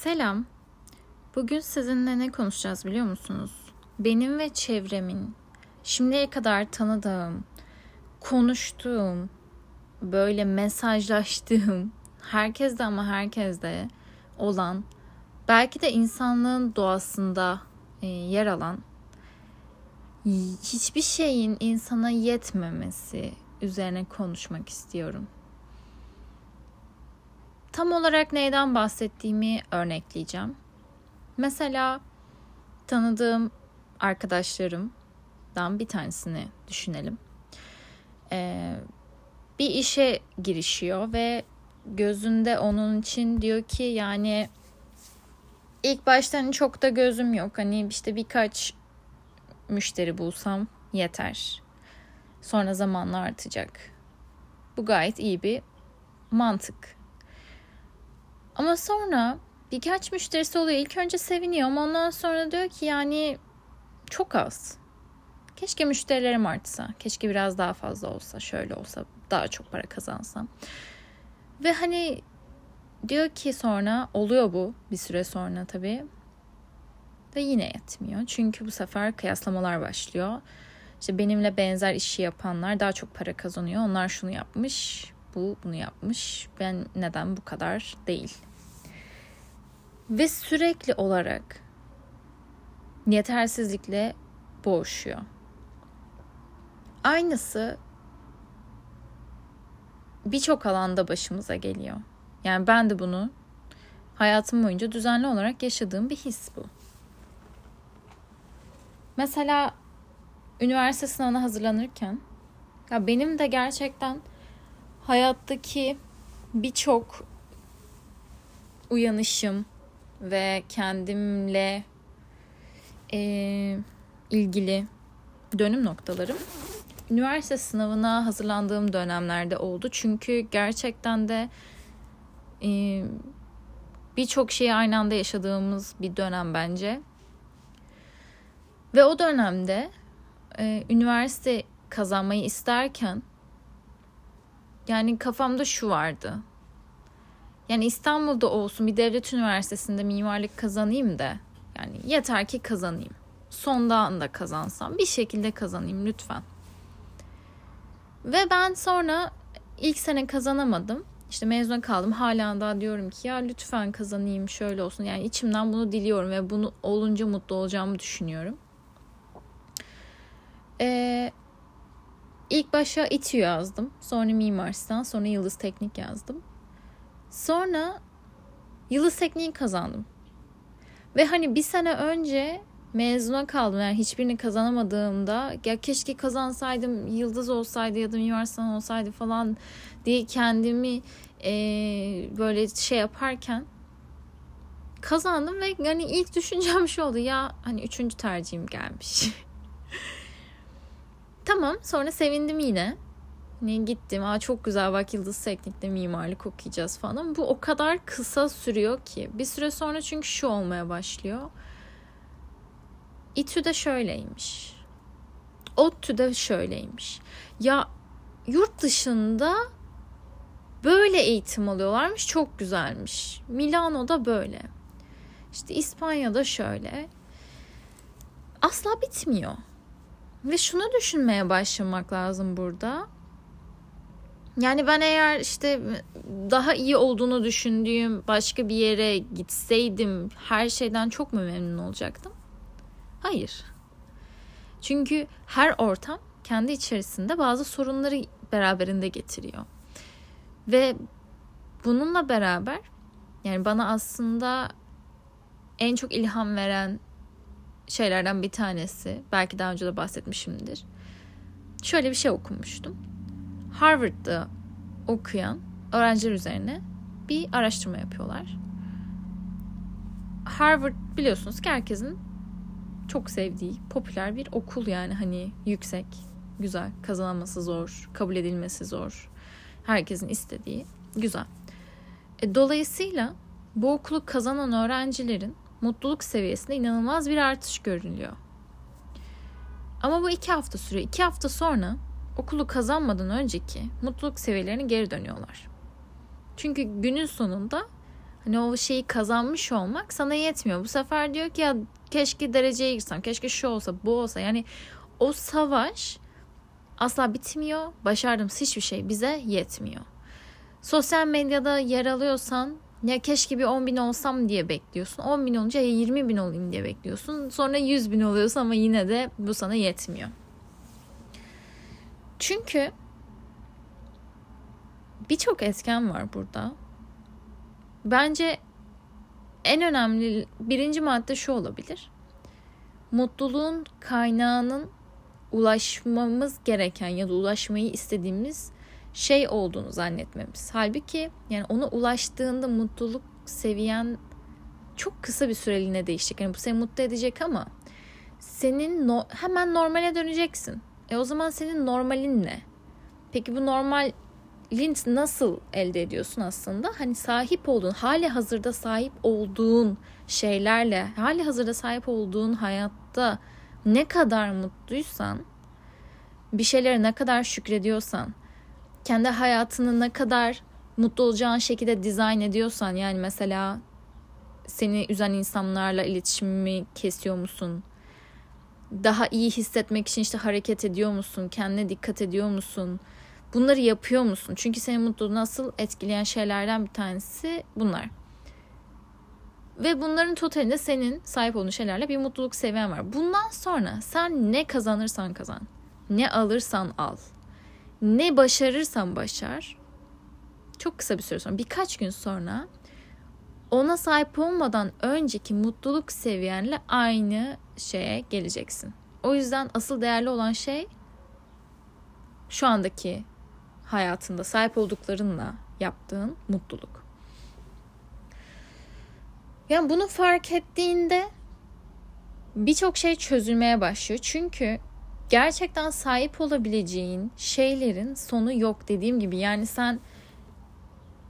Selam. Bugün sizinle ne konuşacağız biliyor musunuz? Benim ve çevremin şimdiye kadar tanıdığım, konuştuğum, böyle mesajlaştığım, herkeste ama herkeste olan, belki de insanlığın doğasında e, yer alan hiçbir şeyin insana yetmemesi üzerine konuşmak istiyorum. Tam olarak neyden bahsettiğimi örnekleyeceğim. Mesela tanıdığım arkadaşlarımdan bir tanesini düşünelim. Ee, bir işe girişiyor ve gözünde onun için diyor ki yani ilk baştan hani çok da gözüm yok. Hani işte birkaç müşteri bulsam yeter. Sonra zamanla artacak. Bu gayet iyi bir mantık. Ama sonra birkaç müşterisi oluyor. İlk önce seviniyor ama ondan sonra diyor ki yani çok az. Keşke müşterilerim artsa. Keşke biraz daha fazla olsa. Şöyle olsa daha çok para kazansam. Ve hani diyor ki sonra oluyor bu bir süre sonra tabii. Ve yine yetmiyor. Çünkü bu sefer kıyaslamalar başlıyor. İşte benimle benzer işi yapanlar daha çok para kazanıyor. Onlar şunu yapmış, bu bunu yapmış. Ben neden bu kadar değil? Ve sürekli olarak yetersizlikle boğuşuyor. Aynısı birçok alanda başımıza geliyor. Yani ben de bunu hayatım boyunca düzenli olarak yaşadığım bir his bu. Mesela üniversite sınavına hazırlanırken ya benim de gerçekten hayattaki birçok uyanışım ve kendimle e, ilgili dönüm noktalarım üniversite sınavına hazırlandığım dönemlerde oldu. Çünkü gerçekten de e, birçok şeyi aynı anda yaşadığımız bir dönem bence. Ve o dönemde e, üniversite kazanmayı isterken yani kafamda şu vardı. Yani İstanbul'da olsun bir devlet üniversitesinde mimarlık kazanayım da yani yeter ki kazanayım. Sonda anda kazansam bir şekilde kazanayım lütfen. Ve ben sonra ilk sene kazanamadım. İşte mezuna kaldım. Hala da diyorum ki ya lütfen kazanayım şöyle olsun. Yani içimden bunu diliyorum ve bunu olunca mutlu olacağımı düşünüyorum. Ee, ilk başa İTÜ yazdım. Sonra Mimar Sinan, sonra Yıldız Teknik yazdım. Sonra Yıldız Tekniği kazandım. Ve hani bir sene önce mezuna kaldım. Yani hiçbirini kazanamadığımda ya keşke kazansaydım yıldız olsaydı ya da Sinan olsaydı falan diye kendimi e, böyle şey yaparken kazandım ve hani ilk düşüncem şu oldu ya hani üçüncü tercihim gelmiş. tamam sonra sevindim yine. Hani gittim aa çok güzel bak Yıldız Teknik'te mimarlık okuyacağız falan. Bu o kadar kısa sürüyor ki. Bir süre sonra çünkü şu olmaya başlıyor İTÜ de şöyleymiş. ODTÜ de şöyleymiş. Ya yurt dışında böyle eğitim alıyorlarmış. Çok güzelmiş. Milano'da böyle. İşte İspanya'da şöyle. Asla bitmiyor. Ve şunu düşünmeye başlamak lazım burada. Yani ben eğer işte daha iyi olduğunu düşündüğüm başka bir yere gitseydim her şeyden çok mu memnun olacaktım? Hayır. Çünkü her ortam kendi içerisinde bazı sorunları beraberinde getiriyor. Ve bununla beraber yani bana aslında en çok ilham veren şeylerden bir tanesi, belki daha önce de bahsetmişimdir. Şöyle bir şey okumuştum. Harvard'da okuyan öğrenciler üzerine bir araştırma yapıyorlar. Harvard biliyorsunuz ki herkesin çok sevdiği popüler bir okul yani hani yüksek, güzel, kazanılması zor, kabul edilmesi zor. Herkesin istediği güzel. E, dolayısıyla bu okulu kazanan öğrencilerin mutluluk seviyesinde inanılmaz bir artış görülüyor. Ama bu iki hafta sürüyor. İki hafta sonra okulu kazanmadan önceki mutluluk seviyelerine geri dönüyorlar. Çünkü günün sonunda Hani o şeyi kazanmış olmak sana yetmiyor. Bu sefer diyor ki ya keşke dereceye girsem, keşke şu olsa, bu olsa. Yani o savaş asla bitmiyor. Başardığımız hiçbir şey bize yetmiyor. Sosyal medyada yer alıyorsan ya keşke bir 10 bin olsam diye bekliyorsun. 10 bin olunca ya 20 bin olayım diye bekliyorsun. Sonra 100 bin oluyorsun ama yine de bu sana yetmiyor. Çünkü birçok etken var burada. Bence en önemli birinci madde şu olabilir. Mutluluğun kaynağının ulaşmamız gereken ya da ulaşmayı istediğimiz şey olduğunu zannetmemiz. Halbuki yani ona ulaştığında mutluluk seviyen çok kısa bir süreliğine değişecek. Yani bu seni mutlu edecek ama senin no- hemen normale döneceksin. E o zaman senin normalin ne? Peki bu normalin nasıl elde ediyorsun aslında? Hani sahip olduğun, hali hazırda sahip olduğun şeylerle, hali hazırda sahip olduğun hayatta ne kadar mutluysan, bir şeylere ne kadar şükrediyorsan, kendi hayatını ne kadar mutlu olacağın şekilde dizayn ediyorsan yani mesela seni üzen insanlarla iletişimimi kesiyor musun? Daha iyi hissetmek için işte hareket ediyor musun? Kendine dikkat ediyor musun? Bunları yapıyor musun? Çünkü seni mutlu nasıl etkileyen şeylerden bir tanesi bunlar. Ve bunların totalinde senin sahip olduğun şeylerle bir mutluluk seviyen var. Bundan sonra sen ne kazanırsan kazan, ne alırsan al ne başarırsan başar çok kısa bir süre sonra birkaç gün sonra ona sahip olmadan önceki mutluluk seviyenle aynı şeye geleceksin. O yüzden asıl değerli olan şey şu andaki hayatında sahip olduklarınla yaptığın mutluluk. Yani bunu fark ettiğinde birçok şey çözülmeye başlıyor. Çünkü gerçekten sahip olabileceğin şeylerin sonu yok dediğim gibi. Yani sen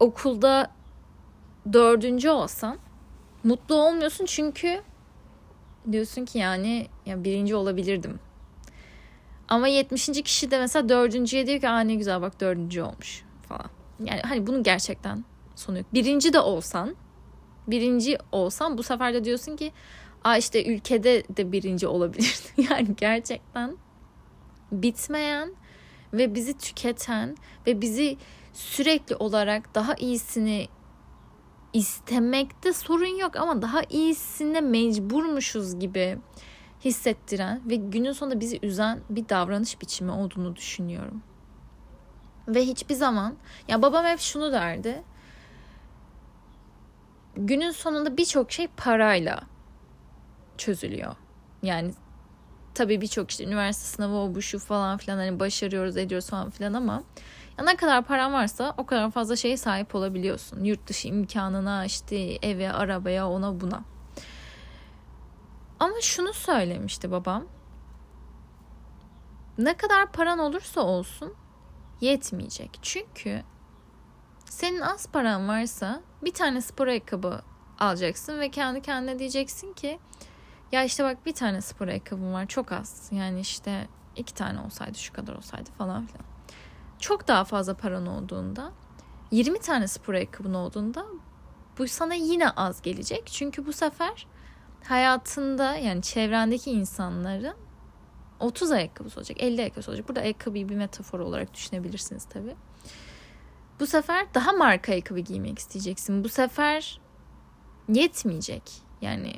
okulda dördüncü olsan mutlu olmuyorsun çünkü diyorsun ki yani ya birinci olabilirdim. Ama 70. kişi de mesela dördüncüye diyor ki aa ne güzel bak dördüncü olmuş falan. Yani hani bunun gerçekten sonu yok. Birinci de olsan birinci olsan bu sefer de diyorsun ki aa işte ülkede de birinci olabilirdi. yani gerçekten bitmeyen ve bizi tüketen ve bizi sürekli olarak daha iyisini istemekte sorun yok ama daha iyisine mecburmuşuz gibi hissettiren ve günün sonunda bizi üzen bir davranış biçimi olduğunu düşünüyorum. Ve hiçbir zaman ya babam hep şunu derdi. Günün sonunda birçok şey parayla çözülüyor. Yani tabii birçok işte üniversite sınavı o bu şu falan filan hani başarıyoruz ediyoruz falan filan ama ya ne kadar paran varsa o kadar fazla şeye sahip olabiliyorsun. Yurt dışı imkanına işte eve, arabaya, ona buna. Ama şunu söylemişti babam. Ne kadar paran olursa olsun yetmeyecek. Çünkü senin az paran varsa bir tane spor ayakkabı alacaksın ve kendi kendine diyeceksin ki ya işte bak bir tane spor ayakkabım var çok az. Yani işte iki tane olsaydı şu kadar olsaydı falan filan. Çok daha fazla paran olduğunda 20 tane spor ayakkabın olduğunda bu sana yine az gelecek. Çünkü bu sefer hayatında yani çevrendeki insanların 30 ayakkabısı olacak, 50 ayakkabısı olacak. Burada ayakkabıyı bir metafor olarak düşünebilirsiniz tabii. Bu sefer daha marka ayakkabı giymek isteyeceksin. Bu sefer yetmeyecek. Yani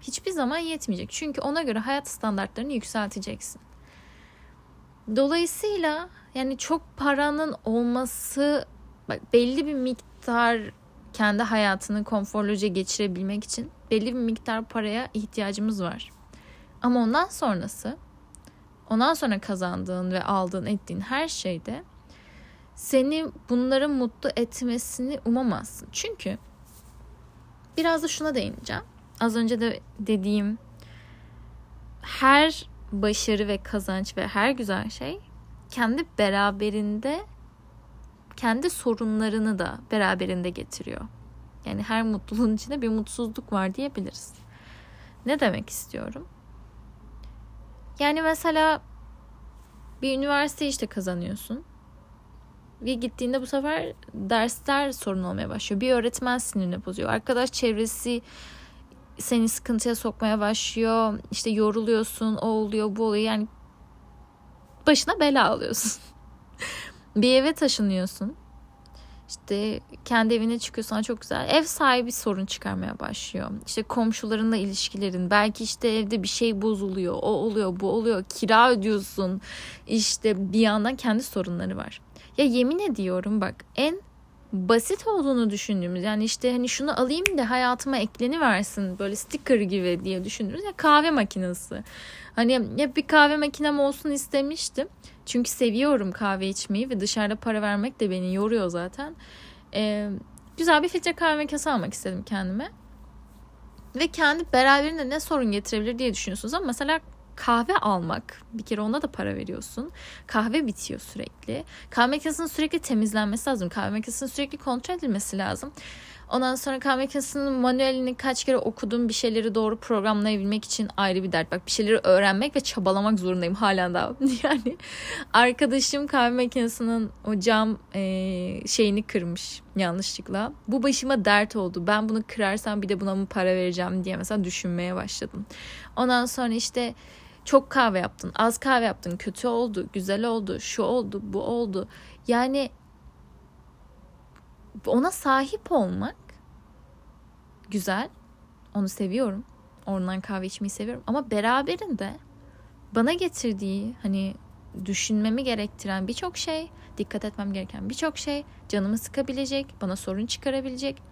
hiçbir zaman yetmeyecek. Çünkü ona göre hayat standartlarını yükselteceksin. Dolayısıyla yani çok paranın olması belli bir miktar kendi hayatını konforluca geçirebilmek için belli bir miktar paraya ihtiyacımız var. Ama ondan sonrası ondan sonra kazandığın ve aldığın ettiğin her şeyde seni bunların mutlu etmesini umamazsın. Çünkü biraz da şuna değineceğim az önce de dediğim her başarı ve kazanç ve her güzel şey kendi beraberinde kendi sorunlarını da beraberinde getiriyor. Yani her mutluluğun içinde bir mutsuzluk var diyebiliriz. Ne demek istiyorum? Yani mesela bir üniversite işte kazanıyorsun. ve gittiğinde bu sefer dersler sorun olmaya başlıyor. Bir öğretmen sinirini bozuyor. Arkadaş çevresi seni sıkıntıya sokmaya başlıyor. İşte yoruluyorsun, o oluyor, bu oluyor. Yani başına bela alıyorsun. bir eve taşınıyorsun. İşte kendi evine çıkıyorsan çok güzel. Ev sahibi sorun çıkarmaya başlıyor. İşte komşularınla ilişkilerin. Belki işte evde bir şey bozuluyor. O oluyor, bu oluyor. Kira ödüyorsun. İşte bir yandan kendi sorunları var. Ya yemin ediyorum bak en basit olduğunu düşündüğümüz yani işte hani şunu alayım da hayatıma ekleni versin böyle sticker gibi diye düşündüğümüz ya kahve makinesi. Hani hep bir kahve makinem olsun istemiştim. Çünkü seviyorum kahve içmeyi ve dışarıda para vermek de beni yoruyor zaten. Ee, güzel bir filtre kahve makinesi almak istedim kendime. Ve kendi beraberinde ne sorun getirebilir diye düşünüyorsunuz ama mesela kahve almak bir kere ona da para veriyorsun. Kahve bitiyor sürekli. Kahve makinesinin sürekli temizlenmesi lazım. Kahve makinesinin sürekli kontrol edilmesi lazım. Ondan sonra kahve makinesinin manuelini kaç kere okudum bir şeyleri doğru programlayabilmek için ayrı bir dert. Bak bir şeyleri öğrenmek ve çabalamak zorundayım hala da. Yani arkadaşım kahve makinesinin o cam e, şeyini kırmış yanlışlıkla. Bu başıma dert oldu. Ben bunu kırarsam bir de buna mı para vereceğim diye mesela düşünmeye başladım. Ondan sonra işte çok kahve yaptın, az kahve yaptın, kötü oldu, güzel oldu, şu oldu, bu oldu. Yani ona sahip olmak güzel. Onu seviyorum. Ondan kahve içmeyi seviyorum. Ama beraberinde bana getirdiği hani düşünmemi gerektiren birçok şey, dikkat etmem gereken birçok şey, canımı sıkabilecek, bana sorun çıkarabilecek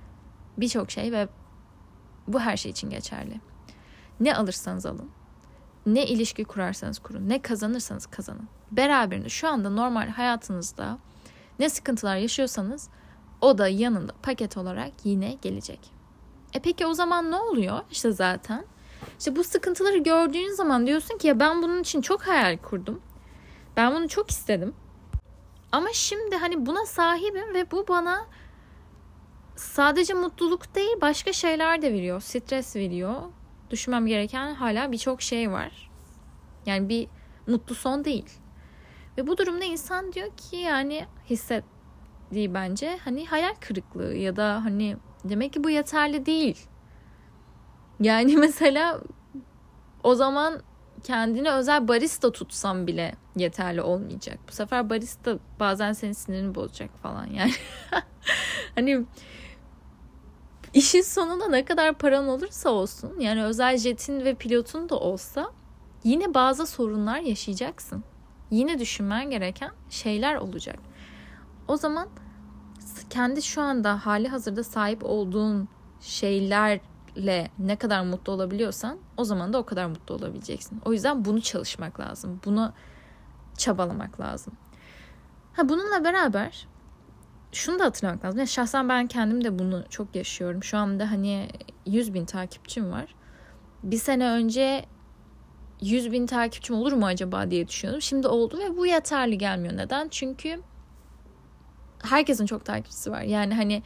birçok şey ve bu her şey için geçerli. Ne alırsanız alın, ne ilişki kurarsanız kurun, ne kazanırsanız kazanın. Beraberinde şu anda normal hayatınızda ne sıkıntılar yaşıyorsanız o da yanında paket olarak yine gelecek. E peki o zaman ne oluyor? İşte zaten işte bu sıkıntıları gördüğün zaman diyorsun ki ya ben bunun için çok hayal kurdum. Ben bunu çok istedim. Ama şimdi hani buna sahibim ve bu bana sadece mutluluk değil başka şeyler de veriyor. Stres veriyor. Düşünmem gereken hala birçok şey var. Yani bir mutlu son değil. Ve bu durumda insan diyor ki yani hissettiği bence hani hayal kırıklığı ya da hani demek ki bu yeterli değil. Yani mesela o zaman kendine özel barista tutsam bile yeterli olmayacak. Bu sefer barista bazen senin sinirini bozacak falan yani. hani işin sonunda ne kadar paran olursa olsun yani özel jetin ve pilotun da olsa yine bazı sorunlar yaşayacaksın. Yine düşünmen gereken şeyler olacak. O zaman kendi şu anda hali hazırda sahip olduğun şeylerle ne kadar mutlu olabiliyorsan o zaman da o kadar mutlu olabileceksin. O yüzden bunu çalışmak lazım. Bunu çabalamak lazım. Ha bununla beraber şunu da hatırlamak lazım. Yani şahsen ben kendim de bunu çok yaşıyorum. Şu anda hani 100 bin takipçim var. Bir sene önce 100 bin takipçim olur mu acaba diye düşünüyordum. Şimdi oldu ve bu yeterli gelmiyor. Neden? Çünkü herkesin çok takipçisi var. Yani hani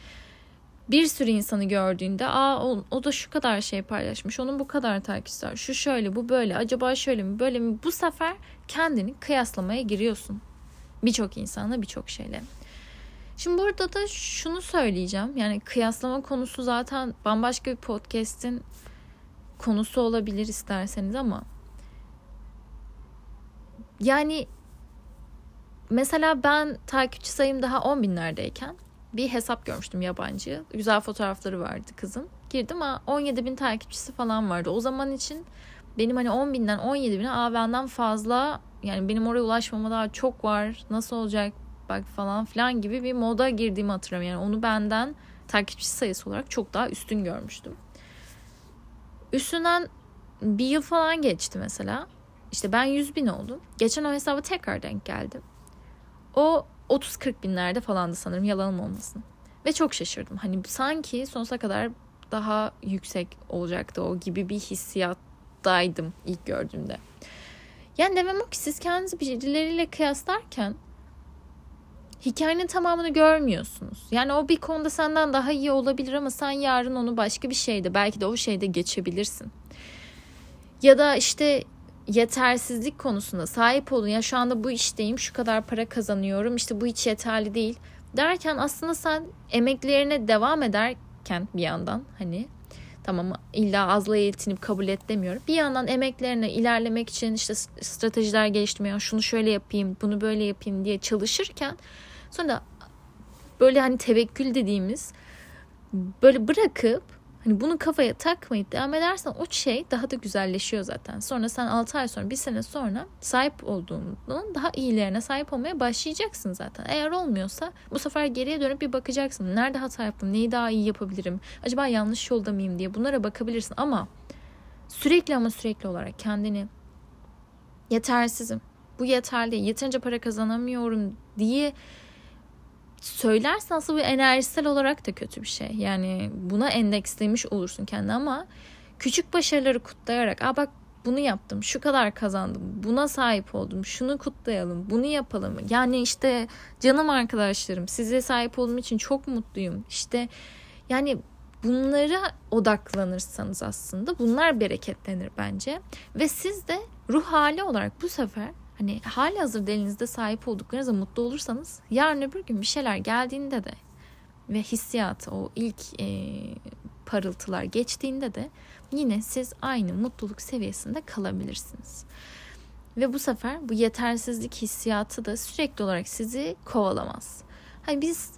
bir sürü insanı gördüğünde aa o, o da şu kadar şey paylaşmış onun bu kadar takipçisi var şu şöyle bu böyle acaba şöyle mi böyle mi bu sefer kendini kıyaslamaya giriyorsun birçok insanla birçok şeyle şimdi burada da şunu söyleyeceğim yani kıyaslama konusu zaten bambaşka bir podcast'in konusu olabilir isterseniz ama yani mesela ben takipçi sayım daha 10 binlerdeyken bir hesap görmüştüm yabancı. Güzel fotoğrafları vardı kızın. Girdim ama 17 bin takipçisi falan vardı. O zaman için benim hani 10 binden 17 bine aa benden fazla yani benim oraya ulaşmama daha çok var. Nasıl olacak bak falan filan gibi bir moda girdiğimi hatırlıyorum. Yani onu benden takipçi sayısı olarak çok daha üstün görmüştüm. Üstünden bir yıl falan geçti mesela. İşte ben 100 bin oldum. Geçen o hesaba tekrar denk geldim. O 30-40 binlerde falandı sanırım yalanım olmasın. Ve çok şaşırdım. Hani sanki sonsuza kadar daha yüksek olacaktı o gibi bir hissiyattaydım ilk gördüğümde. Yani demem o ki siz kendinizi birileriyle kıyaslarken hikayenin tamamını görmüyorsunuz. Yani o bir konuda senden daha iyi olabilir ama sen yarın onu başka bir şeyde belki de o şeyde geçebilirsin. Ya da işte yetersizlik konusunda sahip olun. Ya şu anda bu işteyim, şu kadar para kazanıyorum. işte bu hiç yeterli değil derken aslında sen emeklerine devam ederken bir yandan hani tamam illa azla yetinip kabul et demiyorum. Bir yandan emeklerine ilerlemek için işte stratejiler geliştirmeye, şunu şöyle yapayım, bunu böyle yapayım diye çalışırken sonra böyle hani tevekkül dediğimiz böyle bırakıp Hani bunu kafaya takmayıp devam edersen o şey daha da güzelleşiyor zaten. Sonra sen 6 ay sonra, bir sene sonra sahip olduğunun daha iyilerine sahip olmaya başlayacaksın zaten. Eğer olmuyorsa bu sefer geriye dönüp bir bakacaksın. Nerede hata yaptım? Neyi daha iyi yapabilirim? Acaba yanlış yolda mıyım diye bunlara bakabilirsin ama sürekli ama sürekli olarak kendini yetersizim. Bu yeterli. Yeterince para kazanamıyorum diye söylersen aslında bu enerjisel olarak da kötü bir şey. Yani buna endekslemiş olursun kendini ama küçük başarıları kutlayarak aa bak bunu yaptım, şu kadar kazandım, buna sahip oldum, şunu kutlayalım, bunu yapalım. Yani işte canım arkadaşlarım size sahip olduğum için çok mutluyum. İşte yani bunlara odaklanırsanız aslında bunlar bereketlenir bence. Ve siz de ruh hali olarak bu sefer hani hali hazırda elinizde sahip olduklarınızda mutlu olursanız yarın öbür gün bir şeyler geldiğinde de ve hissiyat o ilk e, parıltılar geçtiğinde de yine siz aynı mutluluk seviyesinde kalabilirsiniz. Ve bu sefer bu yetersizlik hissiyatı da sürekli olarak sizi kovalamaz. Hani biz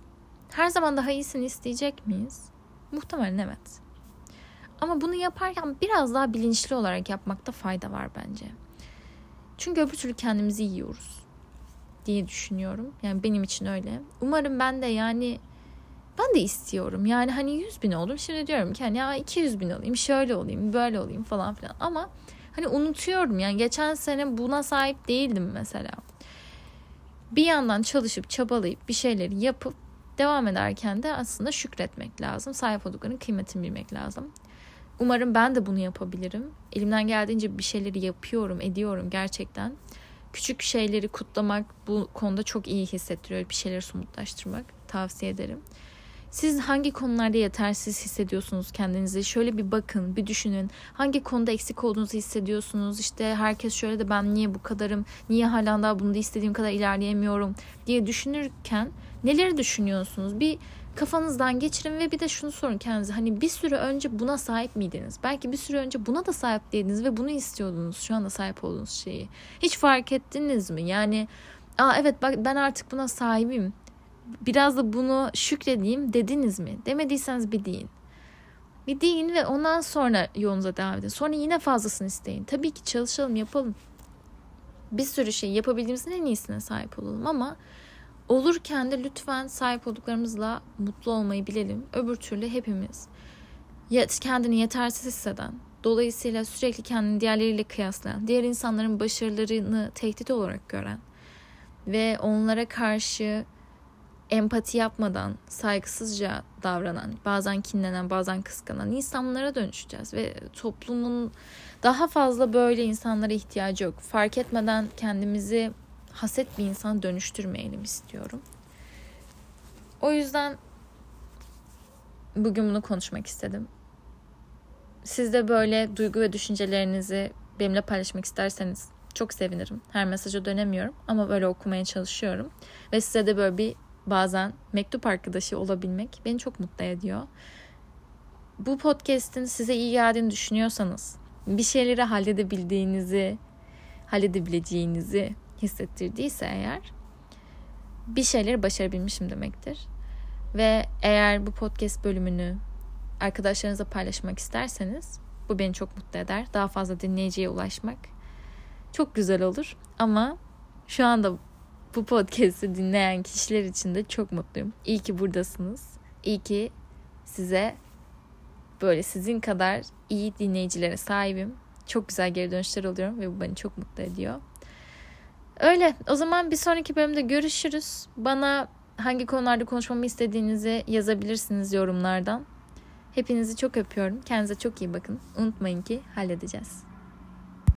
her zaman daha iyisini isteyecek miyiz? Muhtemelen evet. Ama bunu yaparken biraz daha bilinçli olarak yapmakta fayda var bence. Çünkü öbür türlü kendimizi yiyoruz diye düşünüyorum. Yani benim için öyle. Umarım ben de yani ben de istiyorum. Yani hani 100 bin oldum. Şimdi diyorum ki hani ya 200 bin olayım, şöyle olayım, böyle olayım falan filan. Ama hani unutuyorum yani geçen sene buna sahip değildim mesela. Bir yandan çalışıp çabalayıp bir şeyleri yapıp devam ederken de aslında şükretmek lazım. Sahip olduklarının kıymetini bilmek lazım. Umarım ben de bunu yapabilirim. Elimden geldiğince bir şeyleri yapıyorum, ediyorum gerçekten. Küçük şeyleri kutlamak bu konuda çok iyi hissettiriyor. Bir şeyleri somutlaştırmak tavsiye ederim. Siz hangi konularda yetersiz hissediyorsunuz kendinizi? Şöyle bir bakın, bir düşünün. Hangi konuda eksik olduğunuzu hissediyorsunuz? İşte herkes şöyle de ben niye bu kadarım? Niye hala daha bunu da istediğim kadar ilerleyemiyorum diye düşünürken neleri düşünüyorsunuz? Bir kafanızdan geçirin ve bir de şunu sorun kendinize. Hani bir süre önce buna sahip miydiniz? Belki bir süre önce buna da sahip değildiniz ve bunu istiyordunuz. Şu anda sahip olduğunuz şeyi. Hiç fark ettiniz mi? Yani Aa evet bak ben artık buna sahibim. Biraz da bunu şükredeyim dediniz mi? Demediyseniz bir deyin. Bir deyin ve ondan sonra yolunuza devam edin. Sonra yine fazlasını isteyin. Tabii ki çalışalım, yapalım. Bir sürü şey yapabildiğimizin en iyisine sahip olalım ama olurken de lütfen sahip olduklarımızla mutlu olmayı bilelim. Öbür türlü hepimiz kendini yetersiz hisseden, dolayısıyla sürekli kendini diğerleriyle kıyaslayan, diğer insanların başarılarını tehdit olarak gören ve onlara karşı empati yapmadan saygısızca davranan, bazen kinlenen, bazen kıskanan insanlara dönüşeceğiz ve toplumun daha fazla böyle insanlara ihtiyacı yok. Fark etmeden kendimizi haset bir insan dönüştürmeyelim istiyorum. O yüzden bugün bunu konuşmak istedim. Siz de böyle duygu ve düşüncelerinizi benimle paylaşmak isterseniz çok sevinirim. Her mesaja dönemiyorum ama böyle okumaya çalışıyorum. Ve size de böyle bir bazen mektup arkadaşı olabilmek beni çok mutlu ediyor. Bu podcast'in size iyi geldiğini düşünüyorsanız, bir şeyleri halledebildiğinizi, halledebileceğinizi hissettirdiyse eğer bir şeyleri başarabilmişim demektir. Ve eğer bu podcast bölümünü arkadaşlarınızla paylaşmak isterseniz bu beni çok mutlu eder. Daha fazla dinleyiciye ulaşmak çok güzel olur. Ama şu anda bu podcast'i dinleyen kişiler için de çok mutluyum. İyi ki buradasınız. İyi ki size böyle sizin kadar iyi dinleyicilere sahibim. Çok güzel geri dönüşler alıyorum ve bu beni çok mutlu ediyor. Öyle. O zaman bir sonraki bölümde görüşürüz. Bana hangi konularda konuşmamı istediğinizi yazabilirsiniz yorumlardan. Hepinizi çok öpüyorum. Kendinize çok iyi bakın. Unutmayın ki halledeceğiz.